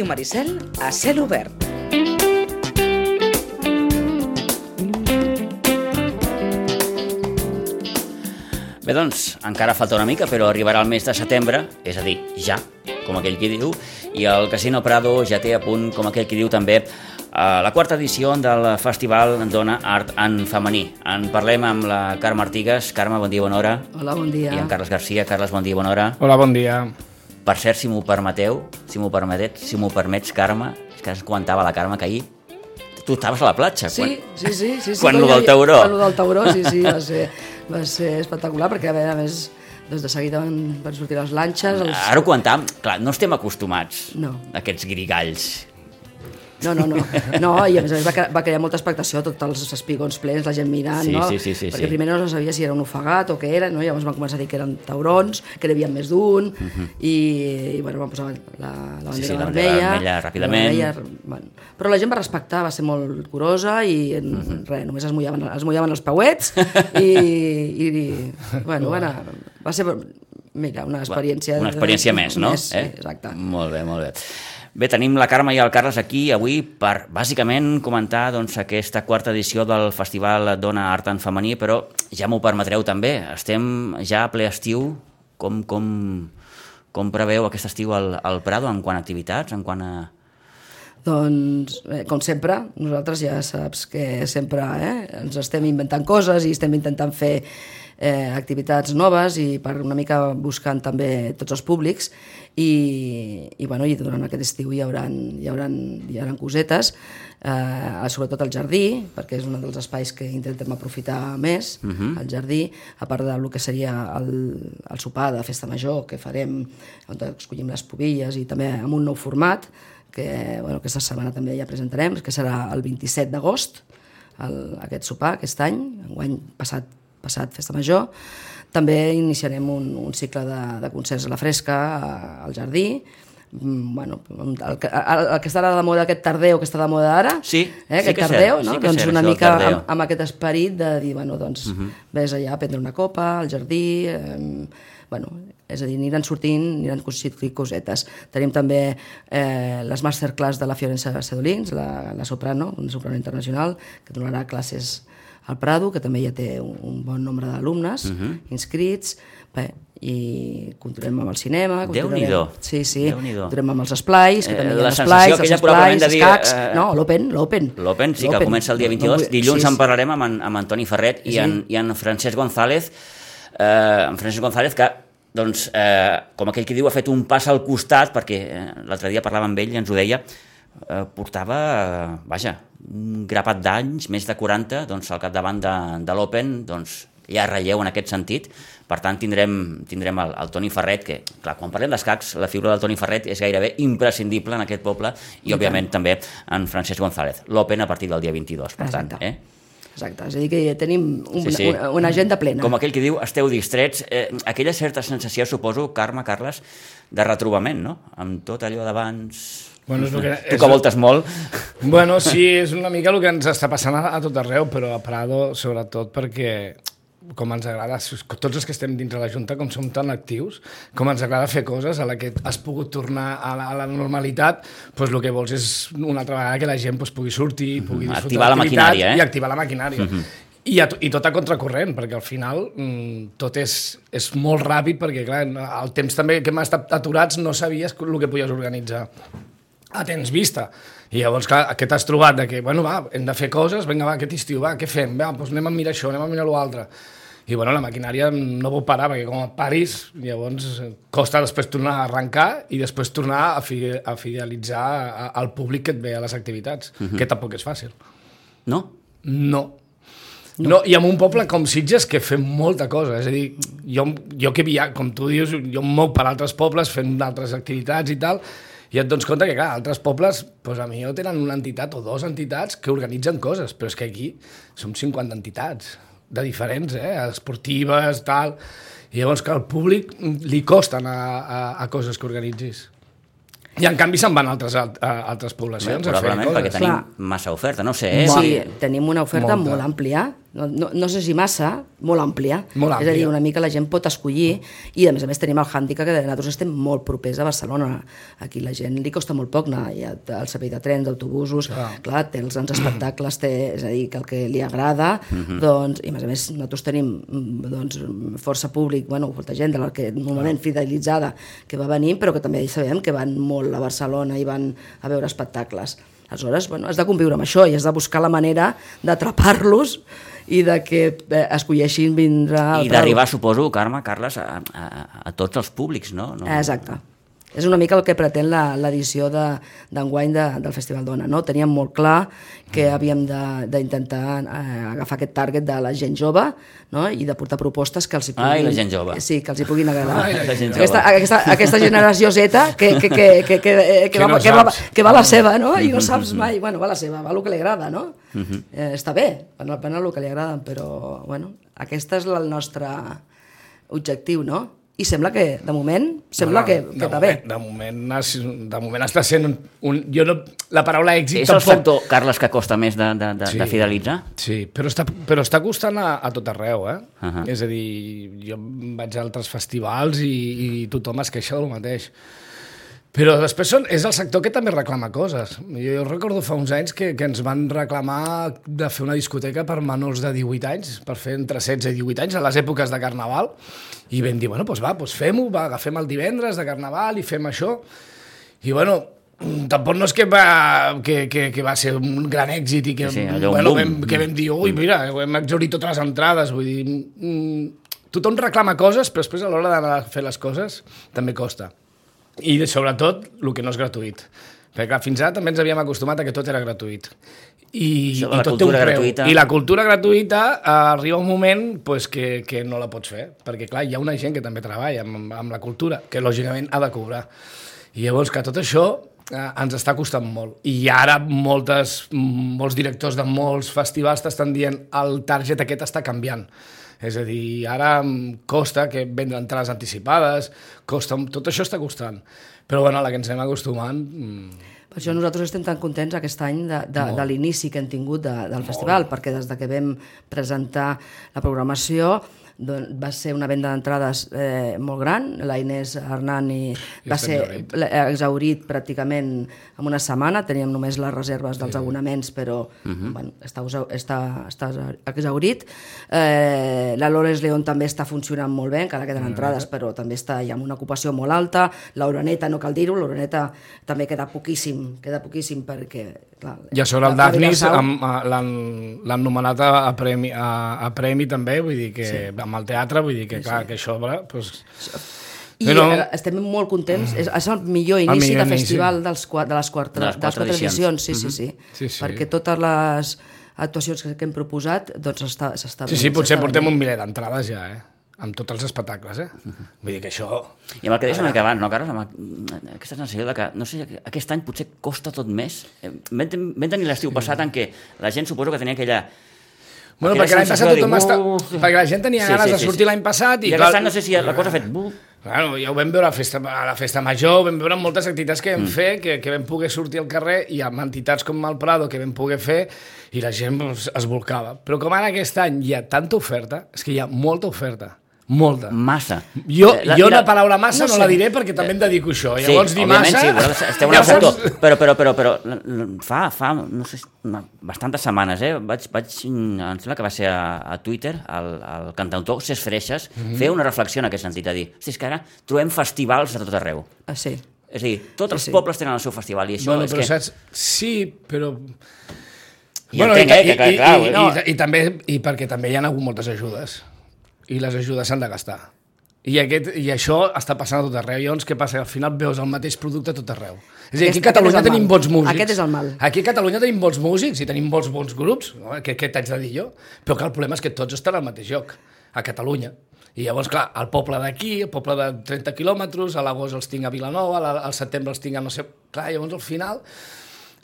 Ràdio Maricel, a cel obert. Bé, doncs, encara falta una mica, però arribarà el mes de setembre, és a dir, ja, com aquell qui diu, i el Casino Prado ja té a punt, com aquell qui diu també, eh, la quarta edició del Festival Dona Art en Femení. En parlem amb la Carme Artigas. Carme, bon dia, bona hora. Hola, bon dia. I en Carles Garcia. Carles, bon dia, bona hora. Hola, bon dia. Per cert, si m'ho permeteu, si m'ho permetets, si m'ho permets, Carme, és que ens comentava la Carme que ahir tu estaves a la platja. Sí, quan... sí, sí. sí, sí Quan però lo del tauró. Quan lo del tauró, sí, sí, va ser, va ser espectacular, perquè a veure, a més, doncs de seguida van, van sortir les lanxes, els... Ara ho comentàvem, clar, no estem acostumats No. a aquests grigalls. No, no, no. No, i a més a més va, cre- va crear molta expectació, tots els espigons plens, la gent mirant, Sí, no? sí, sí, sí, perquè sí. primer no se sabia si era un ofegat o què era, no? Llavors van començar a dir que eren taurons, que n'hi havia més d'un, i, i, bueno, van posar la, la bandera Mhm. Sí, sí, la bandera vermella. vermella ràpidament. la vermella, bueno. Però la gent va respectar, va ser molt curosa i en, Mhm. res, només es mullaven, es mullaven els pauets i, i, i bueno, va, anar, va ser, mira, una experiència... Una experiència més, no? Més, sí, exacte. Molt bé, molt bé. Bé, tenim la Carme i el Carles aquí avui per, bàsicament, comentar doncs, aquesta quarta edició del Festival Dona Art en Femení, però ja m'ho permetreu també, estem ja a ple estiu, com, com, com preveu aquest estiu al, al Prado en quant a activitats, en quant a... Doncs, eh, com sempre, nosaltres ja saps que sempre eh, ens estem inventant coses i estem intentant fer eh, activitats noves i per una mica buscant també tots els públics i, i, bueno, i durant aquest estiu hi haurà, hi haurà, hi haurà cosetes, eh, sobretot al jardí, perquè és un dels espais que intentem aprofitar més, uh -huh. el jardí, a part del que seria el, el sopar de festa major que farem, on escollim les pobilles i també amb un nou format, que bueno, aquesta setmana també ja presentarem, que serà el 27 d'agost, el- aquest sopar, aquest any, enguany passat, passat Festa Major. També iniciarem un, un cicle de, de concerts a la fresca a- al jardí, Mm, bueno, el, que- el, el que està de moda aquest tardeu, que està de moda ara, Sí, eh, sí aquest que és tardeu, cert, no? sí que doncs cert, una mica amb, amb aquest esperit de dir, bueno, doncs uh -huh. vés allà a prendre una copa, al jardí, eh, bueno, és a dir, aniran sortint, aniran sortint cosetes. Tenim també eh, les masterclass de la Fiorenza Sedolins, la, la soprano, una soprano internacional, que donarà classes al Prado, que també ja té un, un bon nombre d'alumnes uh -huh. inscrits, bé, i continuem amb el cinema. Déu-n'hi-do. Sí, sí, Déu-n'hi-do. continuem amb els esplais, que Eh, també hi la ha sensació esplais, els esplais, dir, escacs... eh, No, l'Open, l'Open. L'Open, sí, que comença el dia No, 22. no vull- Dilluns sí, en parlarem amb, en, amb Antoni Ferret i, Sí. en, i en Francesc González, eh, en Francesc González, que doncs, eh, com aquell que diu, ha fet un pas al costat, perquè eh, l'altre dia parlava amb ell i ens ho deia, eh, portava, eh, vaja, un grapat d'anys, més de 40, doncs, al capdavant de, de l'Open, doncs, hi ha relleu en aquest sentit, per tant tindrem, tindrem el, el Toni Ferret, que clar, quan parlem d'escacs, la figura del Toni Ferret és gairebé imprescindible en aquest poble, i, I òbviament també en Francesc González. L'Open a partir del dia 22, per tant. Exacte. Eh? Exacte, és a dir, que tenim un, Sí, sí. Una, una agenda plena. Com aquell que diu, esteu distrets, eh, aquella certa sensació, suposo, Carme, Carles, de retrobament, no? Amb tot allò d'abans... Bueno, és que- tu és- que voltes molt, Bueno, sí, és una mica el que ens està passant a, a tot arreu, però a Prado, sobretot, perquè com ens agrada, tots els que estem dins de la Junta, com som tan actius, com ens agrada fer coses a la que has pogut tornar a la, a la normalitat, doncs el que vols és una altra vegada que la gent doncs, pugui sortir, pugui disfrutar Activar la maquinària, eh? I activar la maquinària. I, a, I tot a contracorrent, perquè al final mm, tot és, és molt ràpid, perquè clar, el temps també que hem estat aturats no sabies el que podies organitzar a temps vista. I llavors, clar, què t'has trobat? De que, bueno, va, hem de fer coses, vinga, va, aquest estiu, va, què fem? Va, doncs anem a mirar això, anem a mirar l'altre. I, bueno, la maquinària no pot parar, perquè com a paris, llavors costa després tornar a arrencar i després tornar a, fi, a fidelitzar al públic que et ve a les activitats, uh -huh. que tampoc és fàcil. no? No. No. no, i amb un poble com Sitges que fem molta cosa, és a dir, jo, jo que via, com tu dius, jo em mou per altres pobles fent altres activitats i tal, i et dones compte que, clar, altres pobles, doncs a millor tenen una entitat o dues entitats que organitzen coses, però és que aquí som 50 entitats, de diferents, eh, esportives, tal, i llavors que al públic li costa anar a, a coses que organitzis. I en canvi se'n van a altres, a, a altres poblacions a fer Probablement coses. perquè tenim Clar. massa oferta, no sé, eh? Sí, tenim una oferta Molta. molt àmplia no, no, no sé si massa, molt àmplia. Molt És a dir, àmplia. una mica la gent pot escollir i a més a més tenim el hàndicap que nosaltres estem molt propers a Barcelona. Aquí la gent li costa molt poc anar ha el servei de trens, d'autobusos, clar. clar, té els grans espectacles, té, és a dir, que el que li agrada, doncs, i a més a més nosaltres tenim mm, doncs, força públic, bueno, molta gent de la que normalment fidelitzada que va venir, però que també sabem que van molt a Barcelona i van a veure espectacles. Aleshores, bueno, has de conviure amb això i has de buscar la manera d'atrapar-los i de que eh, escolleixin vindre... al I d'arribar, suposo, Carme, Carles, a, a, a tots els públics, no? no? Exacte. És una mica el que pretén la- l'edició de- d'enguany de, del Festival Dona. No? Teníem molt clar que havíem de- d'intentar eh, agafar aquest target de la gent jove no? i de portar propostes que els hi puguin... Ai, la gent jove. Sí, que els hi puguin agradar. Ai, la gent aquesta, jove. aquesta, aquesta generació Z que, que, que, que, que, que, Que va, no que, va, que va la seva, no? I no saps mai... Bueno, va la seva, va el que li agrada, no? eh, està bé, van, van el que li agrada, però, bueno, aquesta és el nostre objectiu, no? I sembla que, de moment, sembla No, que, de que va bé. moment- De moment, has- de moment està sent un... un jo no, la paraula èxit És el tampoc... factor, Carles, que costa més de, de, de, Sí. de fidelitzar? Sí, però està, però està costant a, a tot arreu, eh? Uh. -huh. És a dir, jo vaig a altres festivals i, i tothom es queixa del mateix. Però després són, és el sector que també reclama coses. Jo, recordo fa uns anys que, que ens van reclamar de fer una discoteca per menors de 18 anys, per fer entre 16 i 18 anys, a les èpoques de Carnaval, i vam dir, bueno, doncs va, doncs fem-ho, va, agafem el divendres de Carnaval i fem això. I bueno, mm, tampoc no és que va, que, que, que va ser un gran èxit i que, Sí, sí, bueno, boom. vam, que vam dir, ui, mira, hem exhaurit totes les entrades, vull dir, mm, tothom reclama coses, però després a l'hora d'anar a fer les coses també costa. I sobretot el que no és gratuït. Perquè clar, fins ara també ens havíem acostumat a que tot era gratuït. I, i la tot té un cultura preu. gratuïta. I la cultura gratuïta eh, arriba un moment pues, que, que no la pots fer, perquè clar, hi ha una gent que també treballa amb, amb la cultura, que lògicament ha de cobrar. I llavors que tot això eh, ens està costant molt. I ara moltes, molts directors de molts festivals t'estan dient el target aquest està canviant. És a dir, ara costa que vendre entrades anticipades, costa, tot això està costant. Però bueno, a la que ens anem acostumant... mm, Per això nosaltres estem tan contents aquest any de, de, de l'inici que hem tingut de, del festival, perquè des de que vam presentar la programació doncs, va ser una venda d'entrades eh, molt gran, la Inés Hernani va ser exhaurit. la- exhaurit pràcticament en una setmana, teníem només les reserves dels abonaments, però bueno, està, està, està exhaurit. Eh, la Lores León també està funcionant molt bé, encara queden entrades, però també està ja amb una ocupació molt alta. L'Oreneta, no cal dir-ho, l'Oreneta també queda poquíssim, queda poquíssim perquè... Clar, I a sobre el amb- a- l'han nomenat a, a, premi, a, a premi també, vull dir que sí. amb el teatre, vull dir que clar, que això... Pues, I Però- eh, estem molt contents, és, és el millor inici millor de inici. festival dels, de les quatre, De de les les quatre quatre edicions. edicions, sí, sí, sí, Sí, sí. perquè totes les actuacions que, hem proposat doncs s'està s'està sí, sí, potser portem un miler d'entrades ja, eh? amb tots els espectacles, eh? Vull dir que això... I amb el que deies una mica abans, no, Carles? Amb el- aquesta sensació de que, no sé, aquest any potser costa tot més. Eh, Vam, ten- vam tenir l'estiu passat en què la gent suposo que tenia aquella... Bueno, perquè l'any passat tothom està... Perquè la gent tenia ganes de sortir l'any passat i... I any no sé si la cosa ha fet... Bueno, ja ho vam veure a la festa, a la festa major, vam veure moltes activitats que vam mm. fer, que, que vam poder sortir al carrer, i amb entitats com el Prado que vam poder fer, i la gent pues, es volcava. Però com ara aquest any hi ha tanta oferta, és que hi ha molta oferta, molta. Massa. Jo, Eh, jo mira, la paraula massa no, no sé. la diré perquè també em dedico a això. Sí, Llavors, dir massa... sí, esteu en ja el sector, però, però, però, però fa, fa no sé, bastantes setmanes, eh, vaig, vaig, em sembla que va ser a, a Twitter, el, el cantautor Cés Freixas, mm. -hmm. feia una reflexió en aquest sentit, a dir, hosti, és que ara trobem festivals a tot arreu. Ah, sí. És a dir, tots els Sí, pobles tenen el seu festival i això Bueno, és però que... saps? Sí, però... I entenc, eh, que, que, i, clar, i, no. i, i, també, i perquè també hi ha hagut moltes ajudes i les ajudes s'han de gastar I, aquest, I això està passant a tot arreu. Llavors, què passa? Al final veus el mateix producte a tot arreu. És a dir, aquí a Catalunya tenim bons músics. Aquest és el mal. Aquí a Catalunya tenim bons músics i tenim bons bons grups. No? Què, què t'haig de dir jo? Però que el problema és que tots estan al mateix lloc, a Catalunya. I llavors, clar, el poble d'aquí, el poble de 30 quilòmetres, a l'agost els tinc a Vilanova, al setembre els tinc a no sé... Clar, llavors al final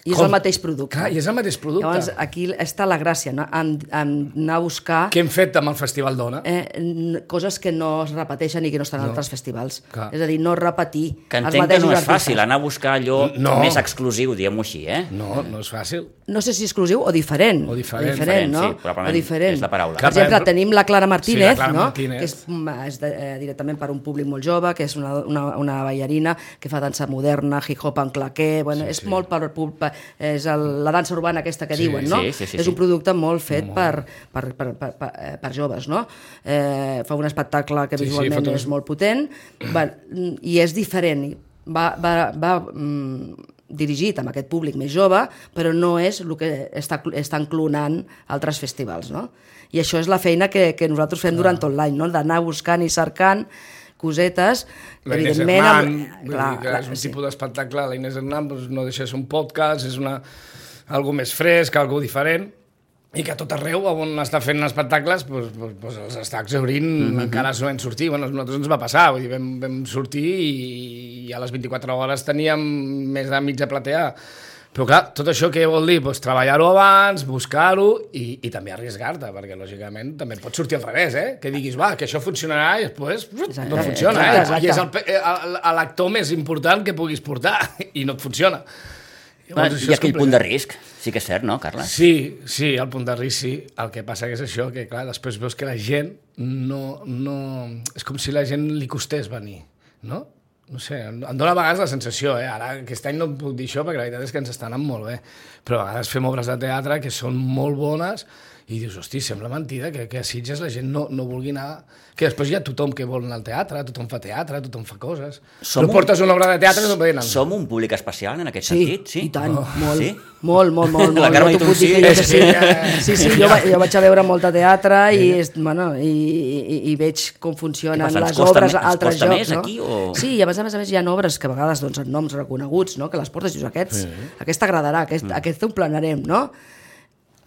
I és Com? el mateix producte. Clar, i és el mateix producte. Llavors, aquí està la gràcia, no? en, en anar a buscar Què hem fet amb el Festival d'Ona? eh, coses que no es repeteixen i que no estan en altres festivals. Clar. És a dir, no repetir Que els entenc que mateixos no és artistes. fàcil anar a buscar allò No. més exclusiu, diguem-ho així, eh? No, no és fàcil. no sé si exclusiu o diferent. O diferent. diferent no? Sí, probablement o diferent. és la paraula. Per exemple, tenim la Clara Martínez, Sí, la Clara no? Martínez. que és, és de, eh, directament per un públic molt jove, que és una, una, una ballarina que fa dansa moderna, hip-hop en claqué, bueno, sí, és sí. molt per, per, és el, la dansa urbana aquesta que Sí, diuen, no? sí, sí, sí, és sí. un producte molt fet per, per, per, per, per, eh, per joves, no? Eh, fa un espectacle que Sí, sí, visualment fa tot- és molt potent va, i és diferent. Va, va, va mm, dirigit amb aquest públic més jove, però no és el que està, estan clonant altres festivals, no? I això és la feina que, que nosaltres fem durant tot l'any, no? d'anar buscant i cercant cosetes, La Inés. Hernán, amb- vull dir que és un sí. tipus d'espectacle, la Inés Hernán doncs, no deixa de ser un podcast, és una, algo més fresc, algo diferent, i que a tot arreu on està fent espectacles doncs, doncs, doncs els està exaurint, mm -hmm. encara solen sortir. Bueno, a nosaltres ens va passar, vull dir, vam, vam sortir i, i a les 24 hores teníem més de mitja platea. Però clar, tot això què vol dir? Pues, treballar-ho abans, buscar-ho i, i també arriesgar-te, perquè lògicament també pot sortir al revés, eh? Que diguis, va, que això funcionarà i després Exacte, no funciona, exacte, eh? exacte. I és el, pe- el, el- l'actor més important que puguis portar i no et funciona. Ha és aquell punt de risc, sí que és cert, no, Carles? Sí, sí, el punt de risc sí. El que passa que és això, que clar, després veus que la gent no... no... És com si la gent li costés venir, no? No sé, em dóna a vegades la sensació, eh? Ara, aquest any no puc dir això perquè la veritat és que ens està anant molt bé. Però a vegades fem obres de teatre que són molt bones i dius, hosti, sembla mentida que, que a Sitges la gent no, no vulgui anar... Que després hi ha tothom que vol anar al teatre, tothom fa teatre, tothom fa coses. Som Però un- portes una obra de teatre i no anar. Som un públic especial en aquest Sí, sentit, sí? i tant, Oh. molt, Sí? molt, molt, molt, molt. La Carme no tu sí. És sí. que- Sí, sí, jo, va- jo vaig a veure molt de teatre i, és, bueno, i, i, i veig com funcionen passa, les obres a altres costa jocs, més no? aquí, o- Sí, i a més a més, a més hi ha obres que a vegades doncs, en noms reconeguts, no? que les portes i dius, aquests, sí. aquest t'agradarà, aquest, mm. aquest ho planarem, no?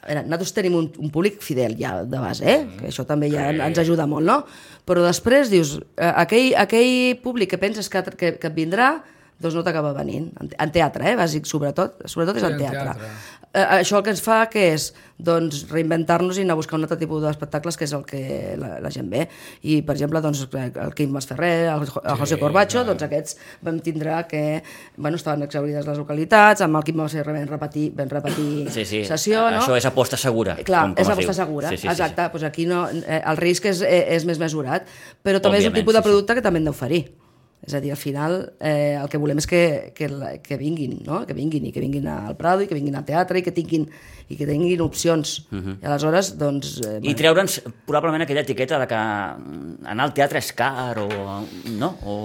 Nosaltres tenim un, un públic fidel ja de base, eh? que això també ja Sí. ens ajuda molt, no? Però després dius, eh, aquell, aquell públic que penses que, que, que et vindrà, doncs no t'acaba venint. En, en teatre, eh, bàsic, sobretot. Sobretot és Sí, en en teatre. teatre. Eh, això el que ens fa que és doncs, reinventar-nos i anar a buscar un altre tipus d'espectacles que és el que la, la gent ve. I, per exemple, doncs, el Quim Masferrer, el, el José Corbacho, doncs aquests vam tindre que bueno, estaven exaurides les localitats, amb el Quim Masferrer vam repetir, vam repetir Sí, sí. sessió, no? Això és aposta segura. Eh, Clar, com, com és diu. segura, Sí, sí, sí, exacte. Doncs aquí no, eh, el risc és, eh, és més mesurat, però també és un Òbviament, tipus de sí, sí. producte que també hem d'oferir. És a dir, al final eh, el que volem és que, que, que vinguin, no? que vinguin i que vinguin al Prado i que vinguin al teatre i que tinguin, i que tinguin opcions. I aleshores, doncs... Eh, I treure'ns probablement aquella etiqueta de que anar al teatre és car o... No? O...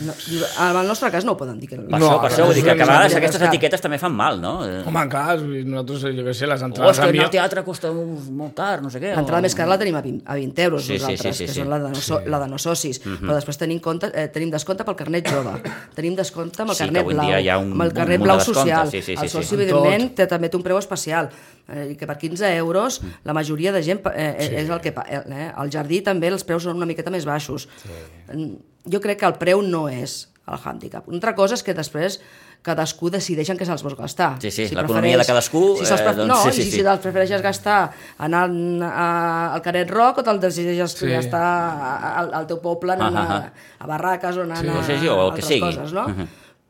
no, en el nostre cas no ho poden dir. Que, Per No, això, per això vull dir que, que a vegades no, aquestes no, no. etiquetes també fan mal, no? Eh, Home, clar, nosaltres, jo què sé, les O entrades... és que anar envia- al teatre costa molt car, no sé què. L'entrada o... més cara la tenim a 20, a 20 euros Sí, sí, nosaltres, sí, sí, que sí. són la de no, so, la de no socis. Però després tenim, compte, eh, tenim descompte pel carnet jove, tenim descompte amb el Sí, carnet blau, un amb el carnet blau social. sí, sí, sí, el sí. soci, Amb evidentment, té també té un preu especial, eh, que per 15 euros la majoria de gent eh, sí. és el que... Eh, al jardí també els preus són una miqueta més baixos. Sí. Jo crec que el preu no és el hàndicap. Una altra cosa és que després cadascú decideixen que se'ls vol gastar. Sí, sí, l'economia de cadascú, Si eh, pre- doncs, no, sí, sí, si, sí. si te'ls prefereixes gastar anant a, al Canet Rock o te'l decideixes Sí. gastar a- al, al teu poble anant Ah, ah, a, a barraques o anant Sí, a, sí, sí, o el a que altres sigui. coses, no?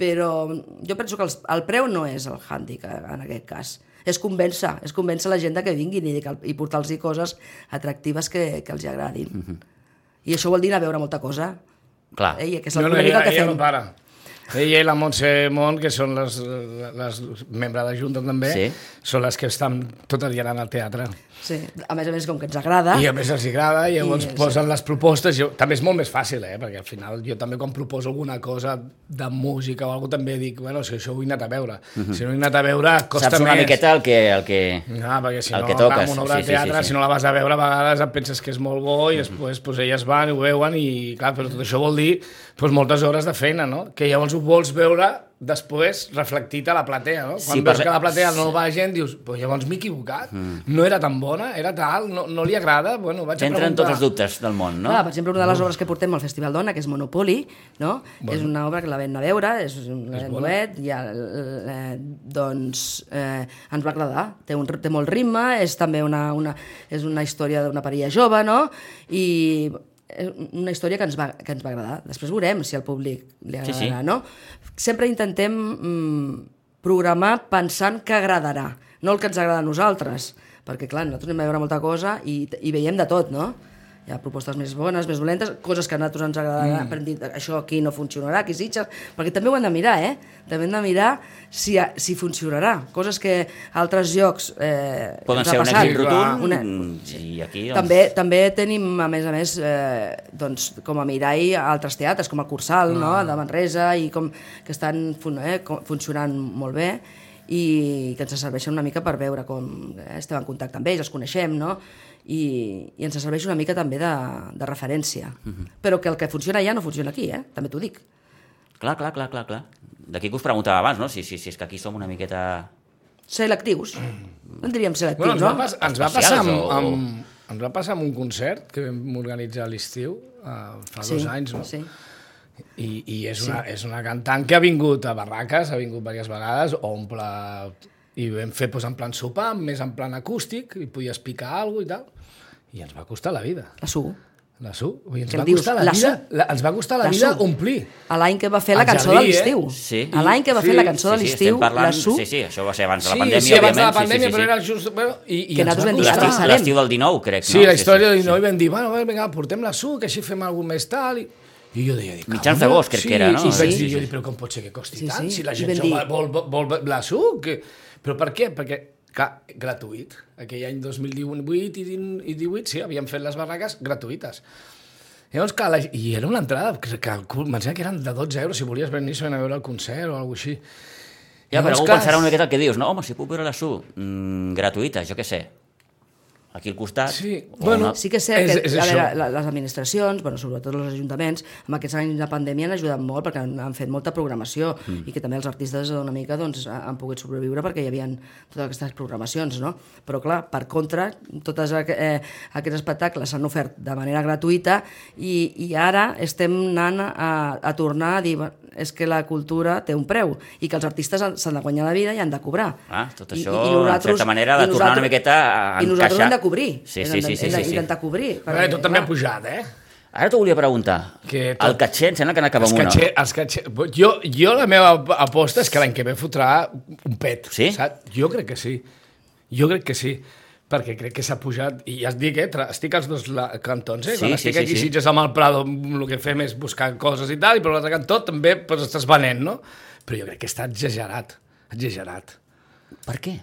Però jo penso que els, el preu no és el hàndicap en aquest cas. És convèncer, és convèncer la gent que vinguin i, i portar-los coses atractives que, que els agradin. I això vol dir anar a veure molta cosa. Clar. Eh? I que és No, una no, ella, el que fem. no para. Ella i la Montse Mont, que són les, les membres de Junta també, Sí. són les que estan tot el dia anant al teatre. Sí. A més a més, com que ens agrada... I a més els agrada, i llavors I- posen les propostes. Jo, també és molt més fàcil, eh? perquè al final jo també quan proposo alguna cosa de música o alguna també dic, bueno, si això ho he anat a veure. Si no he anat a veure, costa Saps una més. miqueta el que... El que... Ah, perquè si el no, que clar, toques, amb una obra sí, de sí, sí, teatre, sí. si no la vas a veure, a vegades et penses que és molt bo i després pues, elles van i ho veuen i, clar, però tot això vol dir pues, moltes hores de feina, no? Que llavors ho vols veure després reflectit a la platea, no? Quan Sí, veus per- que la platea no va gent, dius, però llavors m'he equivocat, mm. no era tan bona, era tal, no, no li agrada, bueno, vaig a T'entren preguntar. tots els dubtes del món, no? Clar, per exemple, una de les obres que portem al Festival Dona, que és Monopoly, no? Bueno. és una obra que la vam anar a veure, és un és duet, i eh, doncs eh, ens va agradar. Té, un, té molt ritme, és també una, una, és una història d'una parella jove, no? I és una història que ens, va, que ens va agradar. Després veurem si al públic li Sí, agradarà, sí. no? Sempre intentem mm, programar pensant que agradarà, no el que ens agrada a nosaltres, perquè, clar, nosaltres anem a veure molta cosa i, i veiem de tot, no? Hi ha propostes més bones, més dolentes, coses que a nosaltres ens agradaran, mm. per dir, això aquí no funcionarà, aquí Sitges, perquè també ho hem de mirar, eh? També hem de mirar si, si funcionarà. Coses que a altres llocs eh, Poden ser un passat. èxit rotund, Una- i aquí, doncs... també, també tenim, a més a més, eh, doncs, com a mirall altres teatres, com el Cursal, no? de Manresa, i com, que estan eh, funcionant molt bé i que ens serveixen una mica per veure com eh, estem en contacte amb ells, els coneixem, no? I, i ens serveix una mica també de, de referència. Però que el que funciona allà no funciona aquí, eh? també t'ho dic. Clar, clar, clar, clar, clar. D'aquí que us preguntava abans, no? Si, si, si és que aquí som una miqueta... Selectius. No en diríem selectius, Bueno, ens, va, no? pas, ens, va passar amb, o- amb, ens va passar amb un concert que vam organitzar a l'estiu, uh, fa dos anys, no? Sí. I, i és, una, és una cantant que ha vingut a Barraques, ha vingut diverses vegades, omple... I vam fer pues, en plan sopar, més en plan acústic, i podies picar alguna i tal. I ens va costar la vida. La Su. La Su. Dir, ens va dius? costar la, La vida, Su? la, ens va costar la, La vida Su? omplir. A l'any que va fer la El cançó Jardí, de l'estiu. eh? Sí. A l'any que va fer Sí. la cançó de sí, sí, l'estiu, parlant... la Su, Sí, sí, això va ser abans de la sí, pandèmia, sí, abans de la pandèmia, sí, però sí, era just... Bueno, i, i Que nosaltres va vam dir. L'estiu del 19, crec, Sí, no? la història del 19 i vam dir, bueno, vinga, portem la Su, que així fem alguna més tal... I, i jo deia, Mitjans "Cabrón, d'agost, crec que era, no? Sí, sí, Sí, sí, sí, jo sí. dic, però com pot ser que costi Sí, tant? sí. Si la gent jove dir- vol, vol, vol la Su, que... però per què? Perquè, clar, gratuït. Aquell any 2018 i 18, sí, havíem fet les barraques gratuïtes. Llavors, clar, la, i era una entrada, que, que sembla que eren de 12 euros si volies venir a veure el concert o alguna així. Ja, però algú clar, pensarà una miqueta el que dius, no? Home, si puc veure la SU mm, gratuïta, jo què sé, aquí al costat... Sí, o bueno, una- Sí que és cert És- que és a veure, la- les administracions, bueno, sobretot els ajuntaments, amb aquests anys de pandèmia han ajudat molt perquè han, han fet molta programació mm. i que també els artistes una mica doncs, ha- han pogut sobreviure perquè hi havia totes aquestes programacions, no? Però clar, per contra, tots eh, aquests espectacles s'han ofert de manera gratuïta i, i ara estem anant a, a tornar a dir "Va, és que la cultura té un preu i que els artistes han- s'han de guanyar la vida i han de cobrar. Ah, tot això, i- i en certa manera, de tornar una miqueta a I nosaltres encaixar. hem de cobrir. Sí, sí, sí, sí, hem sí, sí. d'intentar cobrir. A veure, tot també ha pujat, eh? Ara t'ho volia preguntar. Que tot- El catxer, em sembla que n'acaba amb una. els catxer... Jo, jo la meva aposta és que l'any que ve fotrà un pet. Sí? Saps? Jo crec que sí. Jo crec que sí perquè crec que s'ha pujat, i ja et dic, eh, tra- estic als dos la- cantons, eh? Sí, Quan sí, estic sí, aquí sí. Sitges amb el Prado, el que fem és buscar coses i tal, i per l'altre cantó també pues, estàs venent, no? Però jo crec que està exagerat, exagerat. Per què?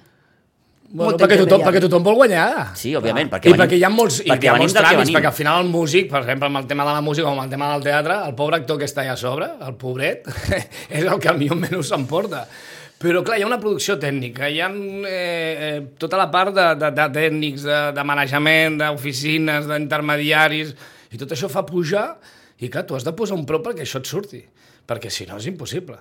Bueno, Molta perquè, tothom, perquè tothom vol guanyar. Sí, òbviament, perquè I venim- perquè hi ha molts, i perquè hi ha venim molts tràmits, perquè al final el músic, per exemple, amb el tema de la música o amb el tema del teatre, el pobre actor que està allà a sobre, el pobret, és el que millor menys s'emporta. Però, clar, hi ha una producció tècnica, hi ha eh, eh, tota la part de, de, de tècnics, de, de manejament, d'oficines, d'intermediaris, i tot això fa pujar, i clar, tu has de posar un prop perquè això et surti, perquè si no és impossible.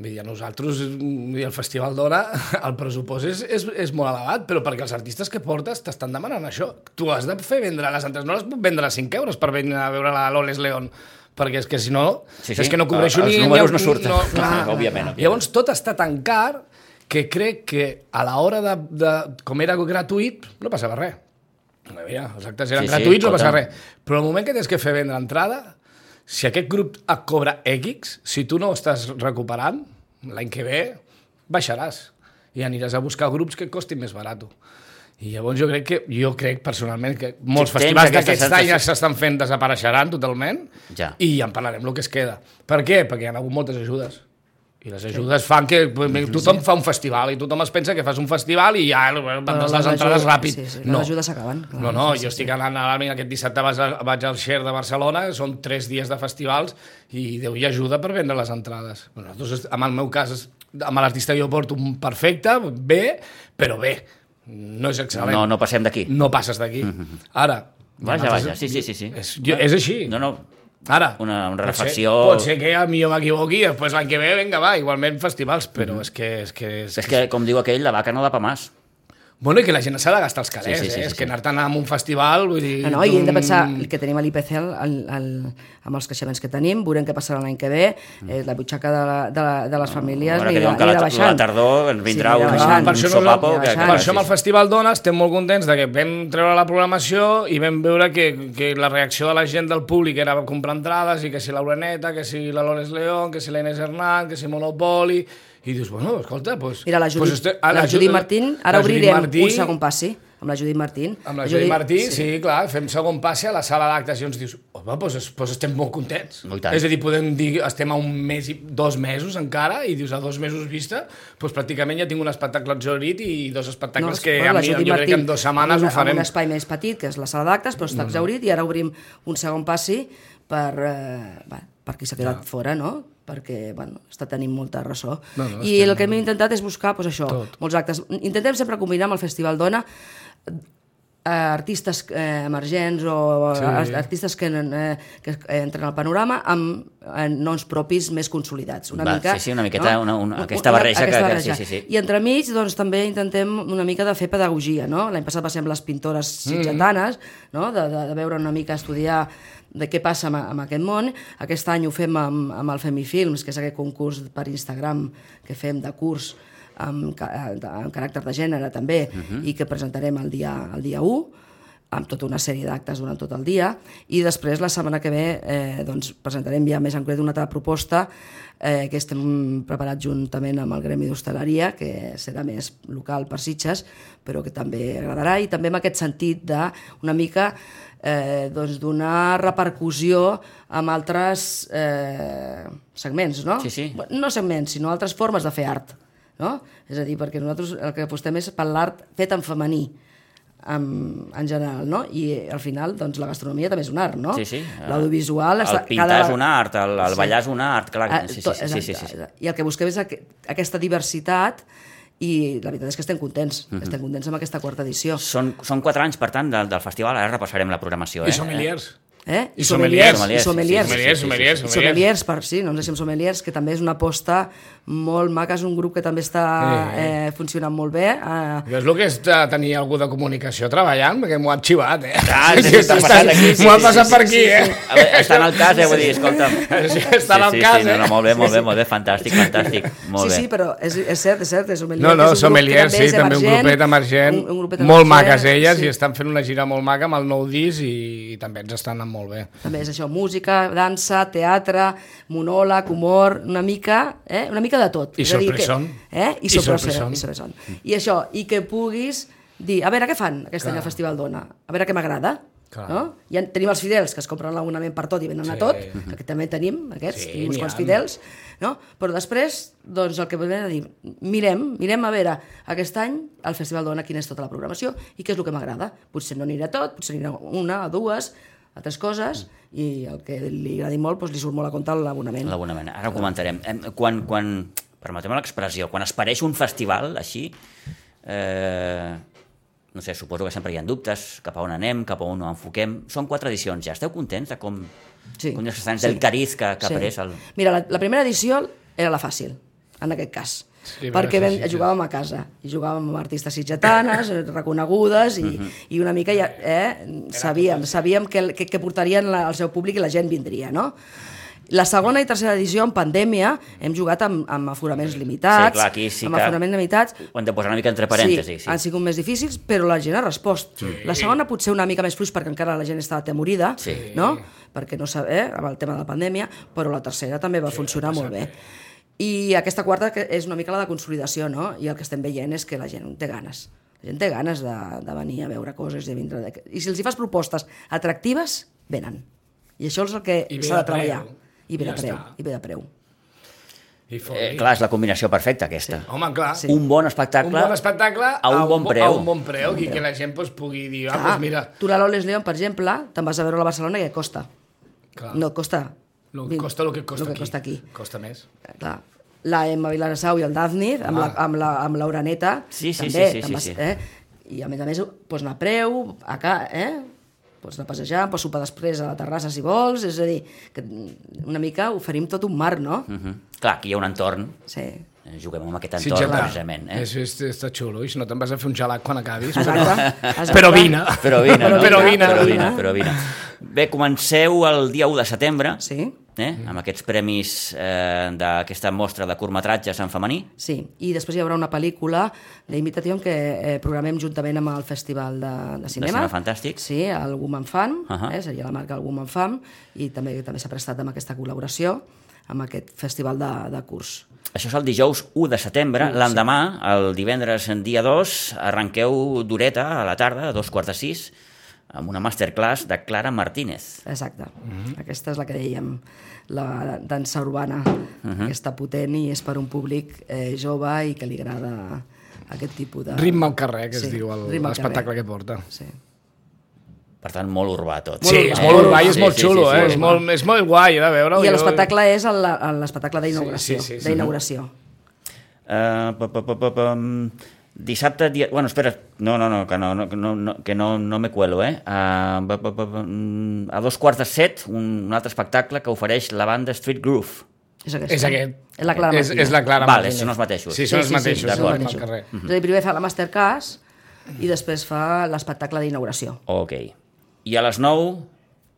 Vull dir, a nosaltres, dir, el Festival d'Hora, el pressupost és, és, és molt elevat, però perquè els artistes que portes t'estan demanant això. Tu has de fer vendre les entrades, no les puc vendre a 5 euros per venir a veure la Loles León, perquè és que si no, Sí, sí. és que no cobreixo Els ni... números ni- no surten. clar. Òbviament, òbviament. Llavors tot està tan car que crec que a l'hora de, de... Com era gratuït, no passava res. Mira, els actes eren Sí, sí, sí, gratuïts, no passava res. Però el moment que tens que fer vendre entrada, si aquest grup et cobra X, si tu no ho estàs recuperant, l'any que ve baixaràs i aniràs a buscar grups que costin més barat. I llavors jo crec que jo crec personalment que molts Sí, tens festivals d'aquests sensació. anys s'estan fent desapareixeran totalment Ja. i ja en parlarem el que es queda. Per què? Perquè hi ha hagut moltes ajudes. I les ajudes fan que tothom fa un festival i tothom es pensa que fas un festival i ja vendes les les entrades ajudes- ràpid. sí, sí, les no. ajudes s'acaben. No, no, Sí, sí, jo estic anant a l'Àlmin aquest dissabte vaig, a, vaig al Xer de Barcelona, són tres dies de festivals i Déu hi ajuda per vendre les entrades. Bueno, Nosaltres, en el meu cas, amb l'artista jo porto un perfecte, bé, però bé. No és excel·lent. No, no passem d'aquí. No passes d'aquí. Ara... Vaja, nosaltres- vaja, sí, sí, sí. sí. És, jo, és així. No, no, Ara, Una- una pot ser- reflexió. Pot ser, que a mi jo m'equivoqui, després l'any que ve, vinga, va, igualment festivals, però Mhm. és que... És que, és, És que, com diu aquell, la vaca no da pa més. Bueno, i que la gent s'ha de gastar els calés, Sí, sí, sí, eh? sí, és sí. que anar-te'n a un festival, vull dir... No, no, i hem de un- pensar que tenim a l'IPC el, el, el, amb els creixements que tenim, veurem què passarà l'any que ve, eh, la butxaca de, la, de, la, de les famílies que anirà, diuen que la, anirà la baixant. tardor ens vindrà Sí, un, anirà Ah, baixant. per un sopapo. no- que, baixant. per que, això amb el Festival Dona estem molt contents de que vam treure la programació i vam veure que, que la reacció de la gent del públic era comprar entrades i que si l'Aureneta, que si la Lores León, que si la Inés Hernán, que si Monopoli... I dius, bueno, escolta, doncs... Mira, la Judit, pues este- ah, la Ju- Judit Martín, ara la Judit obrirem Martí, un segon passi amb la Judit Martín. Amb la Judit Martí, sí. sí, clar, fem segon passe a la sala d'actes i ens dius, home, doncs, doncs estem molt contents. Tant. És a dir, podem dir, estem a un mes i dos mesos encara, i dius, a dos mesos vista, doncs pràcticament ja tinc un espectacle exhaurit i dos espectacles que bueno, a la mi, jo Judit crec que en dues setmanes ho farem. Un espai més petit, que és la sala d'actes, però està exaurit, i ara obrim un segon passi per, eh, va, per qui s'ha quedat fora, no? Perquè bueno, està tenint molta ressò. No, no, I el que hem intentat és buscar pues, això, Tot. molts actes. Intentem sempre combinar amb el Festival Dona eh, artistes eh, emergents o Sí. sí. artistes que, eh, que entren al panorama amb eh, noms propis més consolidats. Una Va, mica, sí, sí, una miqueta, una- una- aquesta barreja que- que- sí, sí, sí. I entremig, doncs, també intentem una mica de fer pedagogia, no? L'any passat va ser amb les pintores sitgetanes, no? De, de, de veure una mica, estudiar de què passa amb, amb aquest món. Aquest any ho fem amb, amb el Femifilms, que és aquest concurs per Instagram que fem de curs amb, de- amb caràcter de gènere també, i que presentarem el dia, el dia 1 amb tota una sèrie d'actes durant tot el dia. I després la setmana que ve eh, doncs, presentarem ja més en concret una altra proposta eh, que estem preparats juntament amb el Gremi d'Hostaleria que serà més local per Sitges però que també agradarà. I també en aquest sentit de una mica eh, doncs donar repercussió amb altres eh, segments, no? Sí, sí. No segments, sinó altres formes de fer art. No? És a dir, perquè nosaltres el que apostem és per l'art fet en femení, en, en general, no? I al final, doncs, la gastronomia també és un art, no? Sí, sí. L'audiovisual... El pintar cada- és un art, el, el Sí. ballar és un art, clar. Ah, Sí, sí, sí, sí, sí, sí, sí. I el que busquem és aqu aquesta diversitat i la veritat és que estem contents, Mhm. estem contents amb aquesta quarta edició. Són, són quatre anys, per tant, del, del festival. Ara repassarem la programació. I eh? sommeliers. Eh? I sommeliers. I sommeliers. Sí, sí, sí, Sommeliers, sí, sí, sommeliers, sí, I sí. sommeliers, per, sí, no ens deixem sommeliers, que també és una aposta molt maca, és un grup que també està Sí. eh, funcionant molt bé. Eh, és el que és tenir algú de comunicació treballant, perquè m'ho han xivat, eh? Ah, sí, sí, està passant aquí, sí, M'ho ha sí, passat sí, per aquí, eh? A veure, està en el cas, eh? Vull dir, escolta'm. Sí, està en el sí, cas, sí, no, eh? no, molt bé, molt bé, molt bé, fantàstic, fantàstic. Molt sí, bé. sí, però és, és cert, és cert, és sommelier. No, no, sommeliers, sí, també un grupet emergent, un, un grupet molt maques elles, sí. i estan fent una gira molt maca amb el nou disc i, i també ens estan molt bé. També és això, música, dansa, teatre, monòleg, humor, una mica, eh? una mica de tot. I a sorpresón. Eh? I sorpresón. I, sorpresón. I això, i que puguis dir, a veure, què fan aquest any al Festival Dona? A veure què m'agrada. Clar. No? Ja tenim els fidels que es compren l'abonament per tot i venen a Sí. tot, que també tenim aquests, Sí, sí, uns quants fidels, no? però després doncs el que volem a dir, mirem, mirem a veure aquest any al Festival Dona quina és tota la programació i què és el que m'agrada. Potser no anirà tot, potser anirà una o dues, altres coses, i el que li agradi molt doncs, li surt molt a compte l'abonament. L'abonament. Ara ho comentarem. Em, Quan, quan, permeteu l'expressió, quan es pareix un festival així, eh, no sé, suposo que sempre hi ha dubtes cap a on anem, cap a on ho enfoquem. Són quatre edicions ja. Esteu contents de com, Sí. com estan del cariz que, que ha pres el... Mira, la, la primera edició era la fàcil, en aquest cas. Sí, perquè vam, sí, sí. jugàvem a casa i jugàvem amb artistes sitgetanes eh, reconegudes i, Mhm. i una mica ja, eh, sabíem, sabíem que, que, que portarien la, el seu públic i la gent vindria, no? La segona i tercera edició, en pandèmia, hem jugat amb, amb aforaments limitats, Sí, clar, aquí sí amb que- aforaments limitats, Ho hem de posar una mica entre parèntesis. Sí, han sigut més difícils, però la gent ha respost. Sí. La segona potser una mica més fluix perquè encara la gent estava temorida, Sí. no? perquè no sap, eh, amb el tema de la pandèmia, però la tercera també va sí, funcionar molt bé. I aquesta quarta que és una mica la de consolidació, no? I el que estem veient és que la gent té ganes. La gent té ganes de, de venir a veure coses, de vindre... De... I si els hi fas propostes atractives, venen. I això és el que I ve s'ha de preu. treballar. I ve Ja de preu. I ve de preu. I Eh, clar, és la combinació perfecta, aquesta. Home, clar. Sí. Un bon espectacle, Un bon espectacle a un bon preu. A un bon preu, i que la gent pues, pugui dir, ah, Clar, doncs mira... tu la Loles León, per exemple, te'n vas a veure a Barcelona i què costa? Clar. No et costa... Lo, costa el que costa, lo que aquí. costa aquí. Costa més. Clar. La Emma Vilarasau i el Daphne, amb, la, amb, la, amb l'Uraneta, Sí, sí, també. sí, sí, sí, sí. Eh? I a més a més, pues, anar a preu, a ca, eh? pots anar a passejar, pots sopar després a la terrassa si vols, és a dir, que una mica oferim tot un mar, no? Uh -huh. Clar, aquí hi ha un entorn, Sí. eh, juguem amb aquest Sí, entorn, clar. precisament. Eh? És, és, està xulo, i si no te'n vas a fer un gelat quan acabis. Exacte. exacte. Però vine. Però vine, no? Però vine. Però vine, però vine. Bé, comenceu el dia 1 de setembre, Sí. Eh? amb aquests premis eh, d'aquesta mostra de curtmetratges en femení. Sí, i després hi haurà una pel·lícula d'Invitació que eh, programem juntament amb el Festival de, de Cinema. Cinema Fantàstic. Sí, el Woman Fan, uh. -huh. eh, seria la marca el Woman Fan, i també també s'ha prestat amb aquesta col·laboració amb aquest festival de, de curs. Això és el dijous 1 de setembre. L'endemà, el divendres en dia 2, arrenqueu d'horeta a la tarda, a dos quarts de sis, amb una masterclass de Clara Martínez. Exacte. Aquesta és la que dèiem, la dansa urbana, aquesta potent i és per un públic eh, jove i que li agrada aquest tipus de... Ritme al carrer, que es Sí, diu el- ritme al l'espectacle que porta. Sí. Per tant, molt urbà tot. Sí, és molt urbà i és molt xulo, eh? És molt, és molt guai de veure-ho. I Jo- l'espectacle és l'espectacle d'inauguració. Sí, sí, sí, sí. d'inauguració. Uh, pa, pa, pa, pa, pa, mm, dissabte, dia... Bueno, espera, no, no, no, que no, no, que no, no, que no, no me cuelo, eh? Pa, pa, mm, a dos quarts de set, un, un altre espectacle que ofereix la banda Street Groove. És aquest. És aquest. És la Clara és, Martínez. és la Clara Vale, Martínez. són els mateixos. Sí, són els mateixos. són els d'acord. mateixos. Al carrer. És a dir, primer fa la Masterclass i després fa l'espectacle d'inauguració. Ok. I a les 9,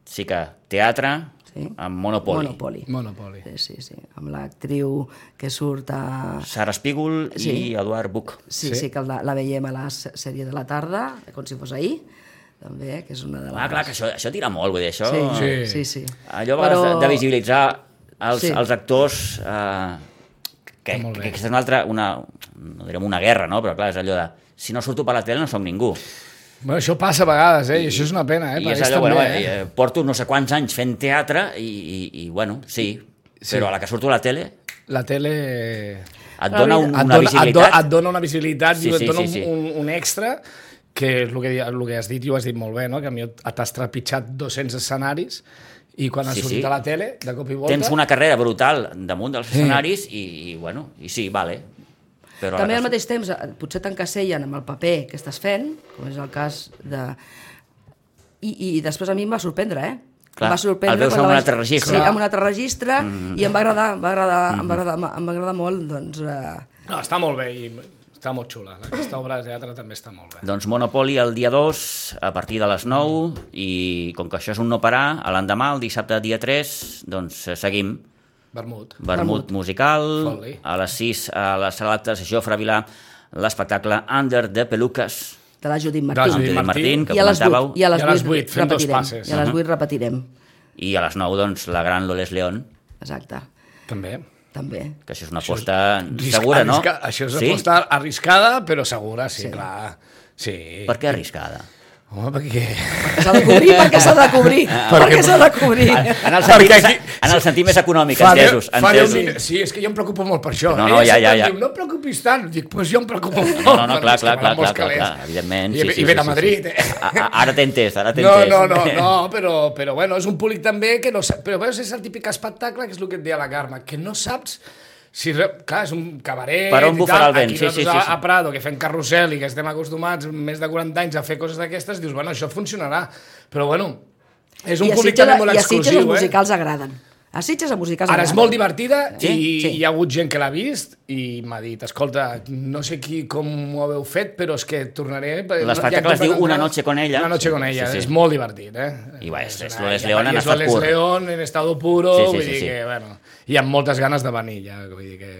sí que teatre Sí. amb Monopoly. Monopoly. Monopoly. Sí, sí, sí. Amb l'actriu que surt a... Sara Espígol Sí. i Eduard Buch. Sí, Sí. sí, que la, la veiem a la sèrie de la tarda, com si fos ahir, també, que és una de les... Ah, clar, que això, això tira molt, vull dir, això... Sí, Sí. sí, sí. Allò a vegades de, de visibilitzar els, Sí. els actors eh, que, que aquesta és una altra, una, no direm una guerra, no? però clar, és allò de si no surto per la tele no sóc ningú. Bueno, això passa a vegades, eh? I això és una pena, eh? I Per és allò, també, bueno, eh? eh, porto no sé quants anys fent teatre i, i, i bueno, sí, Sí. però a la que surto a la tele La tele... et dona un, et una dona, visibilitat. Et dona, et una visibilitat Sí, i et sí, dona sí, sí. Un, un, extra que és el que, el que has dit i ho has dit molt bé, no? que a mi t'has trepitjat 200 escenaris i quan has Sí, sortit sí. a la tele, de cop i volta... Tens una carrera brutal damunt dels escenaris i, i bueno, i sí, vale. Però També al mateix temps eh, potser t'encasellen amb el paper que estàs fent, com és el cas de... I, i després a mi em va sorprendre, eh? Clar, em va sorprendre el veus en la un vaig- altre registre. Sí, en un altre registre, mm. i em va agradar, em va agradar, mm. em va agradar, em va agradar molt, doncs... Eh, No, està molt bé i està molt xula. Aquesta obra de teatre també està molt bé. Doncs Monopoly el dia 2, a partir de les 9, i com que això és un no parar, a l'endemà, el dissabte dia 3, doncs eh, seguim. Vermut. Vermut musical, Fot-li. a les 6 a la sala d'actes Jofre Vilà, l'espectacle Under de Peluques, de la Judit De la Martín. Judit Martín, que I a les comentàveu, 8, i a les I a les 8, vuit, fem dos repetirem. passes. I a les 8 repetirem. i a les 9, doncs, la gran Loles León, Exacte, També. també. que això és una aposta Arrisca- segura, no? arrisca- Això és una sí? aposta arriscada, però segura, sí, sí. clar. Sí. Per què arriscada? Home, perquè... S'ha de cobrir perquè s'ha de cobrir, perquè s'ha de cobrir. En el sentit, aquí- en el sentit més econòmic, Fa entesos. entesos. min- Sí, és que jo em preocupo molt per això. No, no, ja, ja, em ja. Diu, no et preocupis tant. Dic, doncs jo em preocupo molt. No, no, no, clar, clar, clar, la clar, clar, clar, evidentment. I, sí, i sí, ven sí, a sí, Madrid, sí. eh? A- a- Ara t'he entès, ara t'he No, entès. no, no, no, però, però bueno, és un públic també que no sap... Però veus, és el típic espectacle, que és el que et deia la Carme, que no saps si, clar, és un cabaret Per on bufarà el vent, aquí sí, sí, sí, a, sí. a Prado, que fem carrusel i que estem acostumats més de 40 anys a fer coses d'aquestes, dius, bueno, això funcionarà. Però bueno, és un I públic també molt I a Sitges els exclusiu, eh? musicals agraden. A Sitges els musicals Ara és molt divertida Sí? i Sí. hi ha hagut gent que l'ha vist i m'ha dit, escolta, no sé qui, com ho haveu fet, però és que tornaré... L'espectacle es diu Una noche con ella. Una noche Sí, con ella, sí, sí. és molt divertit, eh? I va, és- és una- l'Oles León en estat pur. León en estado puro, Sí, sí, vull sí, dir sí. que, bueno, hi ha moltes ganes de venir ja, vull dir que...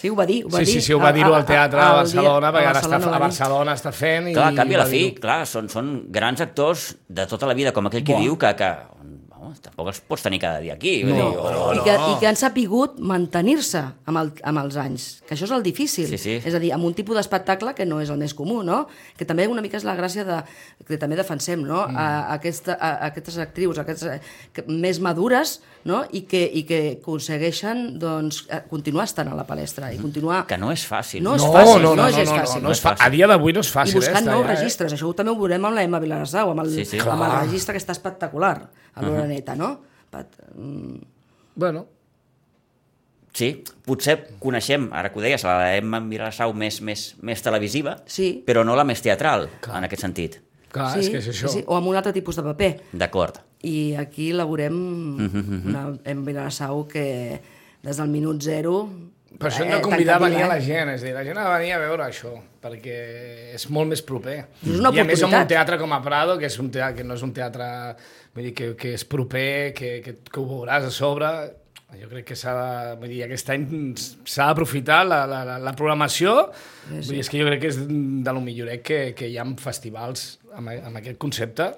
Sí, ho va dir, ho va Sí, dir. sí, sí, ho va dir-ho al teatre a al Barcelona, dia- perquè ara està, Barcelona a. Barcelona està fent i... Clar, a canvi a la fi, clar, són, són grans actors de tota la vida, com aquell que Buah. diu que, que tampoc els pots tenir cada dia aquí. vull No, dir, o- no, I que, I que han sapigut mantenir-se amb, el, amb els anys, que això és el difícil. Sí, sí. És a dir, amb un tipus d'espectacle que no és el més comú, no? Que també una mica és la gràcia de, que també defensem, no? Mm. A, aquesta, a, a aquestes actrius, aquestes, eh, que, més madures, no? I que, i que aconsegueixen doncs, eh, continuar estant a la palestra i continuar... Que no és fàcil. No és No, fàcil, no, no, no, és no, gens no, fàcil. no, no és. A dia d'avui no és I fàcil, buscant eh? nous allà, registres, això també ho veurem amb la Emma Vilarasau, amb el, Sí, sí. amb el registre que està espectacular, a l'Oreneta, no? Pat, mm, Eh? Bueno, Sí, potser coneixem, ara que ho deies, la Emma Mirasau més, més, més televisiva, Sí. però no la més teatral, en aquest sentit. Clar, sí, és que és això. Sí, o amb un altre tipus de paper. D'acord. I aquí elaborem Mhm, una, en Vilassau que des del minut zero... Per això hem eh, de convidar a venir a la tancadilla, gent, és a dir, la gent ha de venir a veure això, perquè és molt més proper. És una I a més amb un teatre com a Prado, que, és un teatre, que no és un teatre vull dir, que, que és proper, que, que, que ho veuràs a sobre, jo crec que s'ha de, vull dir, aquest any s'ha d'aprofitar la, la, la, la programació, sí, sí. Vull dir, és que jo crec que és de lo millorec que, que hi ha festivals amb, amb aquest concepte,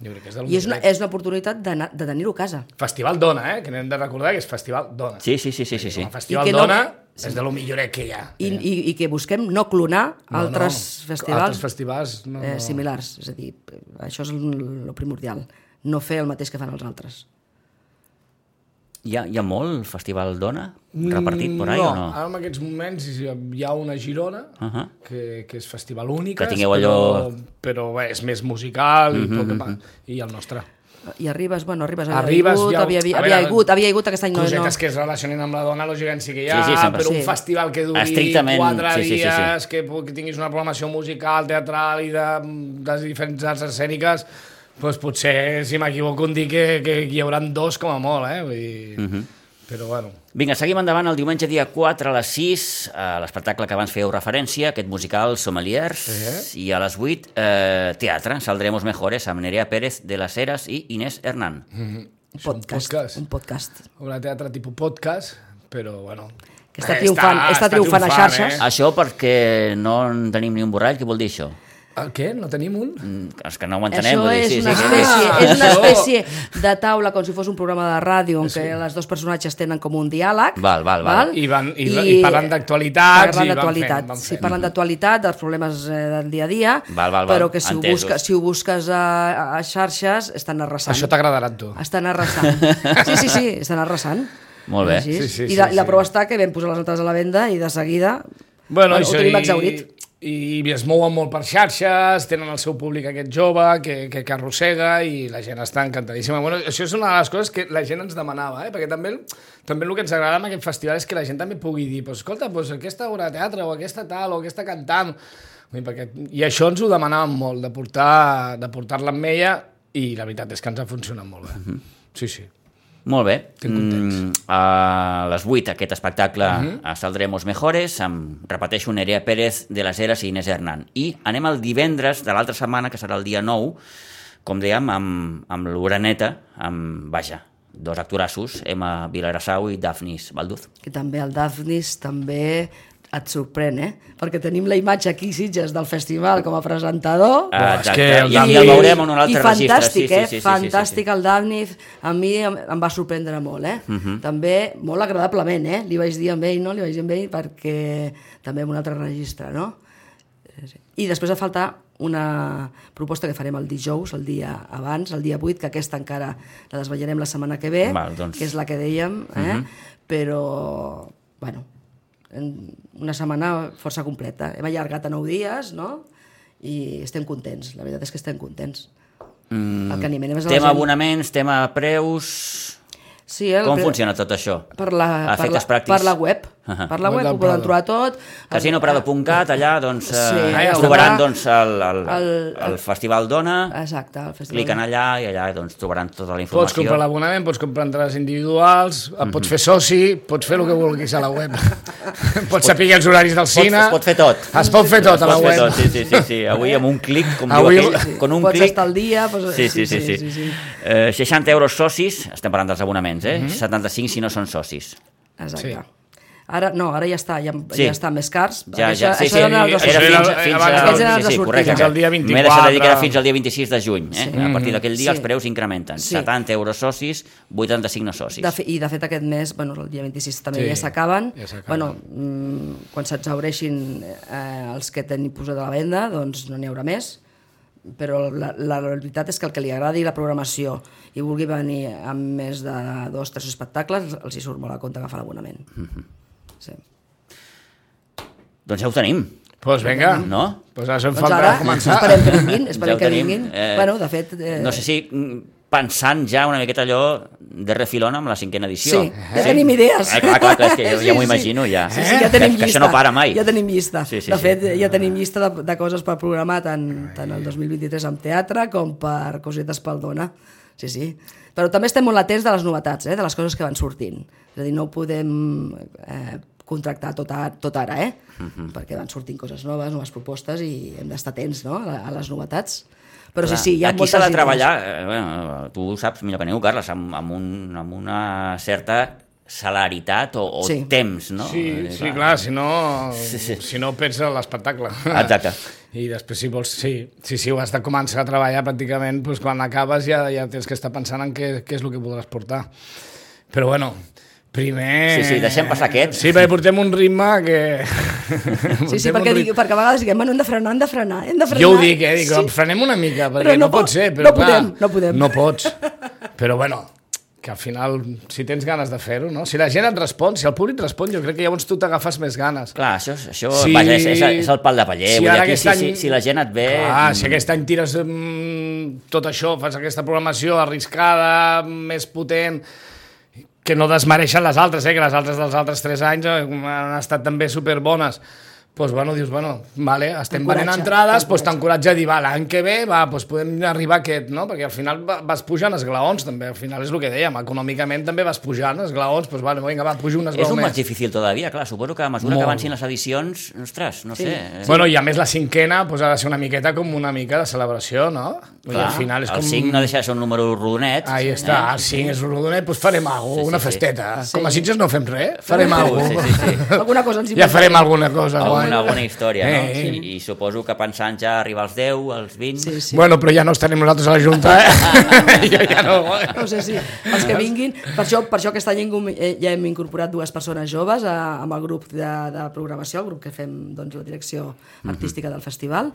jo crec que és de lo I és una, és una oportunitat d'anar- de tenir-ho a casa. Festival Dona, eh? que n'hem de recordar que és Festival Dona. Sí, sí, sí, sí, sí. sí. El Festival no- Dona és de lo millorec que hi ha. I, i, i que busquem no clonar No, altres no. festivals, Altres festivals, no, eh, similars. És a dir, això és el primordial. No fer el mateix que fan els altres. Hi ha, hi ha molt festival Dona repartit por ahí no, o no? ara en aquests moments hi ha una Girona, Uh -huh. que, que és festival únic, Que tingueu allò- Mhm, però, però bé, és més musical i, tot, que pa- i el nostre. I arribes, bueno, arribes, havia Arribes, hagut, ja- havia, havia, havia, hagut, havia hagut aquest any no, Cosetes no. que es relacionen amb la dona, lògicament sí que hi ha, Sí, sí, sempre. però un Sí. festival que duri Estrictament, quatre sí, sí, sí, sí. dies, Que, que tinguis una programació musical, teatral i de, de diferents arts escèniques, doncs potser, si m'equivoco, en dir que, que hi haurà dos com a molt, eh? Vull dir... Mhm. Però bueno, Vinga, seguim endavant el diumenge dia 4 a les 6, a l'espectacle que abans fèieu referència, aquest musical Sommeliers, i a les 8 eh, teatre, Saldremos Mejores, amb Nerea Pérez de las Heras i Inés Hernán. Un és un podcast, podcast. un podcast. De teatre tipus podcast, però bueno... Que està eh, triomfant- està triomfant a xarxes. Eh? Això perquè no en tenim ni un borrall, què vol dir això? El què? No tenim un? Mm, És que no ho entenem. Això vull dir, és, sí, una sí, sí. espècie, Ah, és una espècie de taula, com si fos un programa de ràdio, en què els dos personatges tenen com un diàleg. Val, val, val. I van- i- i parlen Parlen i van d'actualitat, fent, van sí, parlen d'actualitat, dels problemes eh, del dia a dia, Val, val, val. però que si ho, busques, si ho busques a, a xarxes, estan arrasant. Això t'agradarà a tu. Estan arrasant. Sí, sí, sí, estan arrasant. Molt bé. Sí, sí, I, sí, la, i la sí. prova està que vam posar les entrades a la venda i de seguida Bueno, ho això, tenim i, exaurit. i, i es mouen molt per xarxes, tenen el seu públic aquest jove que, que, que arrossega i la gent està encantadíssima. Bueno, això és una de les coses que la gent ens demanava, eh? perquè també, també el que ens agrada amb aquest festival és que la gent també pugui dir pues, escolta, pues, aquesta obra de teatre o aquesta tal o aquesta cantant... Perquè, I això ens ho demanàvem molt, de portar- de portar-la amb ella i la veritat és que ens ha funcionat molt bé. Sí, sí. Molt bé. Mm, a les 8 aquest espectacle uh Mhm. -huh. a Saldremos Mejores amb, repeteixo, Nerea Pérez de les Heres i Inés Hernán. I anem al divendres de l'altra setmana, que serà el dia 9, com dèiem, amb, amb l'Uraneta, amb, vaja, dos actorassos, Emma Vilarassau i Dafnis Balduz. que també el Daphnis també et sorprèn, eh? Perquè tenim la imatge aquí, Sitges, del festival com a presentador. Ah, és que el I, Dafnis- I el veurem en un I altre registre. fantàstic, Sí, sí, eh? sí, sí, fantàstic sí, sí. el Daphnis. A mi em, em va sorprendre molt, eh? Mhm. Uh -huh. També molt agradablement, eh? Li vaig dir amb ell, no? Li vaig dir amb ell perquè també en un altre registre, no? Eh, sí. I després ha faltar una proposta que farem el dijous, el dia abans, el dia 8, que aquesta encara la desvetllarem la setmana que ve, Val, doncs. que és la que dèiem, eh? però, bueno, en una setmana força completa. Hem allargat a 9 dies, no? I estem contents, la veritat és que estem contents. Mm, el que animem és a Tema gent... abonaments, tema preus... Sí, el Com pre- funciona tot això? Per la, A per la, efectes pràctics? per la web. Per la Web ho poden trobar tot. Casinoprado.cat, allà doncs, Sí, eh, allà trobaran doncs, el, el, el, El- Festival Dona, Exacte, el festival. cliquen allà i allà doncs, trobaran tota la Pots informació. comprar l'abonament, pots comprar entrades individuals, et pots fer soci, pots fer el que vulguis a la web. pots saber els horaris del cine. es pot fer tot. Es pot fer tot a la web. tot, sí, sí, sí, sí. Avui amb un clic, com Avui- diu aquell, con un Pots clic... estar al dia... Pues, Sí, sí, sí. sí, sí, sí. Eh, 60 euros socis, estem parlant dels abonaments, eh? 75 si no són socis. Exacte. Sí. Ara, no, ara ja està, ja, Sí. ja està més cars. Ja, ja, sí, això sí, eren els això era fins, fins, eren els sí, sí, sortida. correcte. Fins al dia M'he deixat de dir que era 24. fins al dia 26 de juny. Eh? Sí. A partir d'aquell dia Sí. els preus incrementen. Sí. 70 euros socis, 85 no socis. De fe, I de fet aquest mes, bueno, el dia 26 també Sí, ja s'acaben. ja bueno, mm, quan s'exhaureixin eh, els que tenim posat a la venda, doncs no n'hi haurà més. Però la, la veritat és que el que li agradi la programació i vulgui venir amb més de dos o tres espectacles, els hi surt molt a compte agafar l'abonament. Mhm. Sí. Doncs ja ho tenim, Doncs pues vinga. no? Pues ara ens Doncs falta ara començar. esperem que vinguin, Ja esperem ho que vinguin. Eh, bueno, de fet... Eh, No sé si mm, pensant ja una miqueta allò de refilón amb la cinquena edició. Sí, ja tenim idees. Eh, clar, clar, clar, és que jo Sí, ja m'ho sí. imagino, ja. Sí, sí, ja tenim que, que llista. això no para mai. Ja tenim llista. Sí, sí, de sí. fet, ja tenim llista de, de coses per programar tant, tant el 2023 amb teatre com per cosetes pel Dona. Sí, sí. Però també estem molt atents de les novetats, eh? de les coses que van sortint. És a dir, no ho podem eh, contractar tot, a, tot ara, eh? Mhm. perquè van sortint coses noves, noves propostes i hem d'estar atents no? a, a les novetats. Però Clar, sí, sí, hi ha Aquí s'ha de treballar, eh, bueno, tu ho saps millor que ningú, Carles, amb, amb, un, amb una certa celeritat o, o Sí. temps, no? Sí, Eh, sí, clar, si no, Sí, sí. si no perds l'espectacle. Exacte. I després, si vols, sí, sí, sí, ho has de començar a treballar pràcticament, doncs quan acabes ja, ja tens que estar pensant en què, què és el que podràs portar. Però bueno, primer... Sí, sí, deixem passar aquest. Sí, perquè portem un ritme que... Sí, sí, perquè, ritme- perquè a vegades diguem, bueno, hem de frenar, hem de frenar, hem de frenar. Jo ho dic, eh? Dic, sí. frenem una mica, perquè Però no, no pot- ser. Però, no clar, podem, no podem. No pots. Però bueno, que al final, si tens ganes de fer-ho, no? Si la gent et respon, si el públic respon, jo crec que llavors tu t'agafes més ganes. Clar, això, això sí. vaja, és, és, és el pal de paller. Si aquí, si, any- si, si la gent et ve... Clar, mm, si aquest any tires mm, tot això, fas aquesta programació arriscada, més potent, que no desmereixen les altres, eh? que les altres dels altres tres anys eh, han estat també superbones. Doncs, bueno, dius, bueno, vale, estem venent entrades, doncs t'encoratja. a dir, va, l'any que ve, va, doncs podem arribar a aquest, no? Perquè al final va- vas pujant esglaons, també, al final és el que dèiem, econòmicament també vas pujant esglaons, doncs, vale, vinga, va, pujo un És esglaó un més. difícil todavía, clar. Suposo que a mesura Molt. que avancin les edicions, ostres, no Sí. sé... eh, Bueno, i a més la cinquena pues, ha de ser una miqueta com una mica de celebració, no? I clar, al final és el com... 5 no deixa de ser un número rodonet. Ahí està, eh? el 5 és rodonet, doncs farem alguna Sí, una sí, sí. festeta. Sí. Com a Sitges no fem res, farem alguna Sí, cosa. sí, sí. Alguna cosa ens Ja farem alguna cosa. Alguna, guai. alguna història, no? Eh, eh. I, I suposo que pensant ja arribar als 10, als 20... Sí, sí. Bueno, però ja no estarem nosaltres a la Junta, eh? jo ja no... No sé si els que vinguin... Per això, per això aquest any eh, ja hem incorporat dues persones joves a, amb el grup de, de programació, el grup que fem doncs, la direcció artística del festival,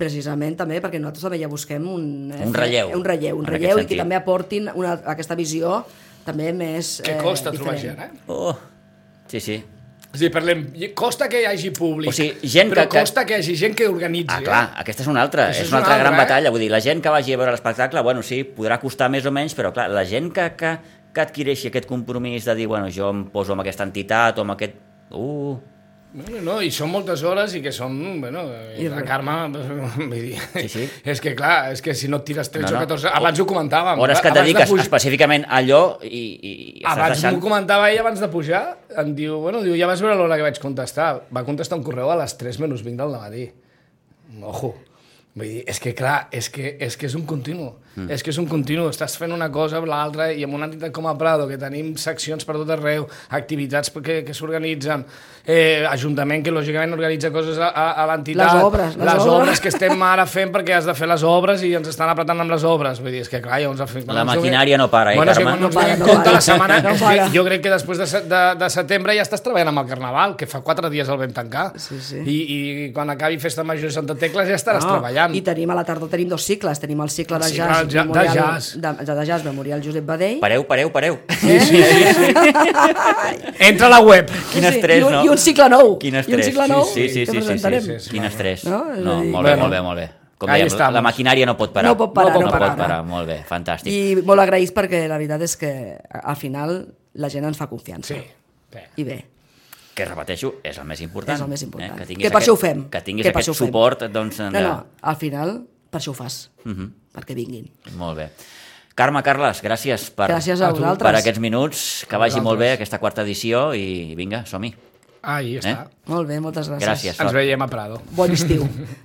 precisament també perquè nosaltres també ja busquem un, eh, Un relleu, un relleu, un relleu i que també aportin una, aquesta visió també més Que eh, costa trobar diferent. gent, eh? Oh, sí, sí. És a dir, parlem, costa que hi hagi públic, O sigui, gent però que- que- costa que hi hagi gent que organitzi. Ah, clar, aquesta és una altra, és, és una una altra altra, gran eh? batalla. Vull dir, la gent que vagi a veure l'espectacle, bueno, sí, podrà costar més o menys, però clar, la gent que, que, que adquireixi aquest compromís de dir, bueno, jo em poso amb aquesta entitat o amb aquest... Uh, Bueno, no, i són moltes hores i que són, bueno, I la Carme, vull dir, Sí, sí. és que clar, és que si no et tires 13 No, no. o 14, abans ho comentàvem. hores que et abans de dediques pujar- específicament a allò i, i, i Abans deixant... m'ho comentava ell abans de pujar, em diu, bueno, diu, ja vas veure l'hora que vaig contestar. Va contestar un correu a les 3 menys 20 del matí. Ojo. Vull dir, és que clar, és que és, que és un continu. Mm. És que és un continu. Estàs fent una cosa amb l'altra i amb una entitat com a Prado, que tenim seccions per tot arreu, activitats que, que s'organitzen, eh, Ajuntament que lògicament organitza coses a, a, a l'entitat. Les obres, les les obres. obres que estem ara fent perquè has de fer les obres i ens estan apretant amb les obres. Vull dir, és que clar, llavors... final- La maquinària no para, eh, bueno, és que Carme? quan no No para, para, no para. la setmana... No para. que jo crec que després de, de, de setembre ja estàs treballant amb el Carnaval, que fa quatre dies el vam tancar. Sí, sí. I, I quan acabi Festa Major de Santa Tecla ja estaràs treballant. I tenim a la tardor tenim dos cicles, tenim el cicle de El cicle jazz, de ja- de memorial, jazz. de, de jazz memorial Josep Badell, Pareu, pareu, pareu. Sí, sí, sí, sí. Entra a la web. Quin Sí, estrès, i un, no? I un cicle nou. Quin I un estrès. cicle nou sí, sí, que sí, sí, sí, sí, sí. Quin estrès. No? No, dir- molt bé, Bueno. molt bé, molt bé. Com dèiem, la, estamos. la maquinària no pot parar. No pot parar, no, no pot pot parar. parar. Molt bé, fantàstic. I molt agraïts perquè la veritat és que al final la gent ens fa confiança. Sí. sí. I bé, que repeteixo, és el més important. és el més important. Eh? que, tinguis per això ho aquest- fem. Que tinguis que aquest suport, doncs... No, de- no, al final per això ho fas, Mhm. perquè vinguin. Molt bé. Carme, Carles, gràcies per, Gràcies a a tu, vosaltres. per aquests minuts. Que vagi molt bé aquesta quarta edició i vinga, som-hi. Ahí està. Molt bé, moltes gràcies. Gràcies. Ens veiem a Prado. Bon estiu.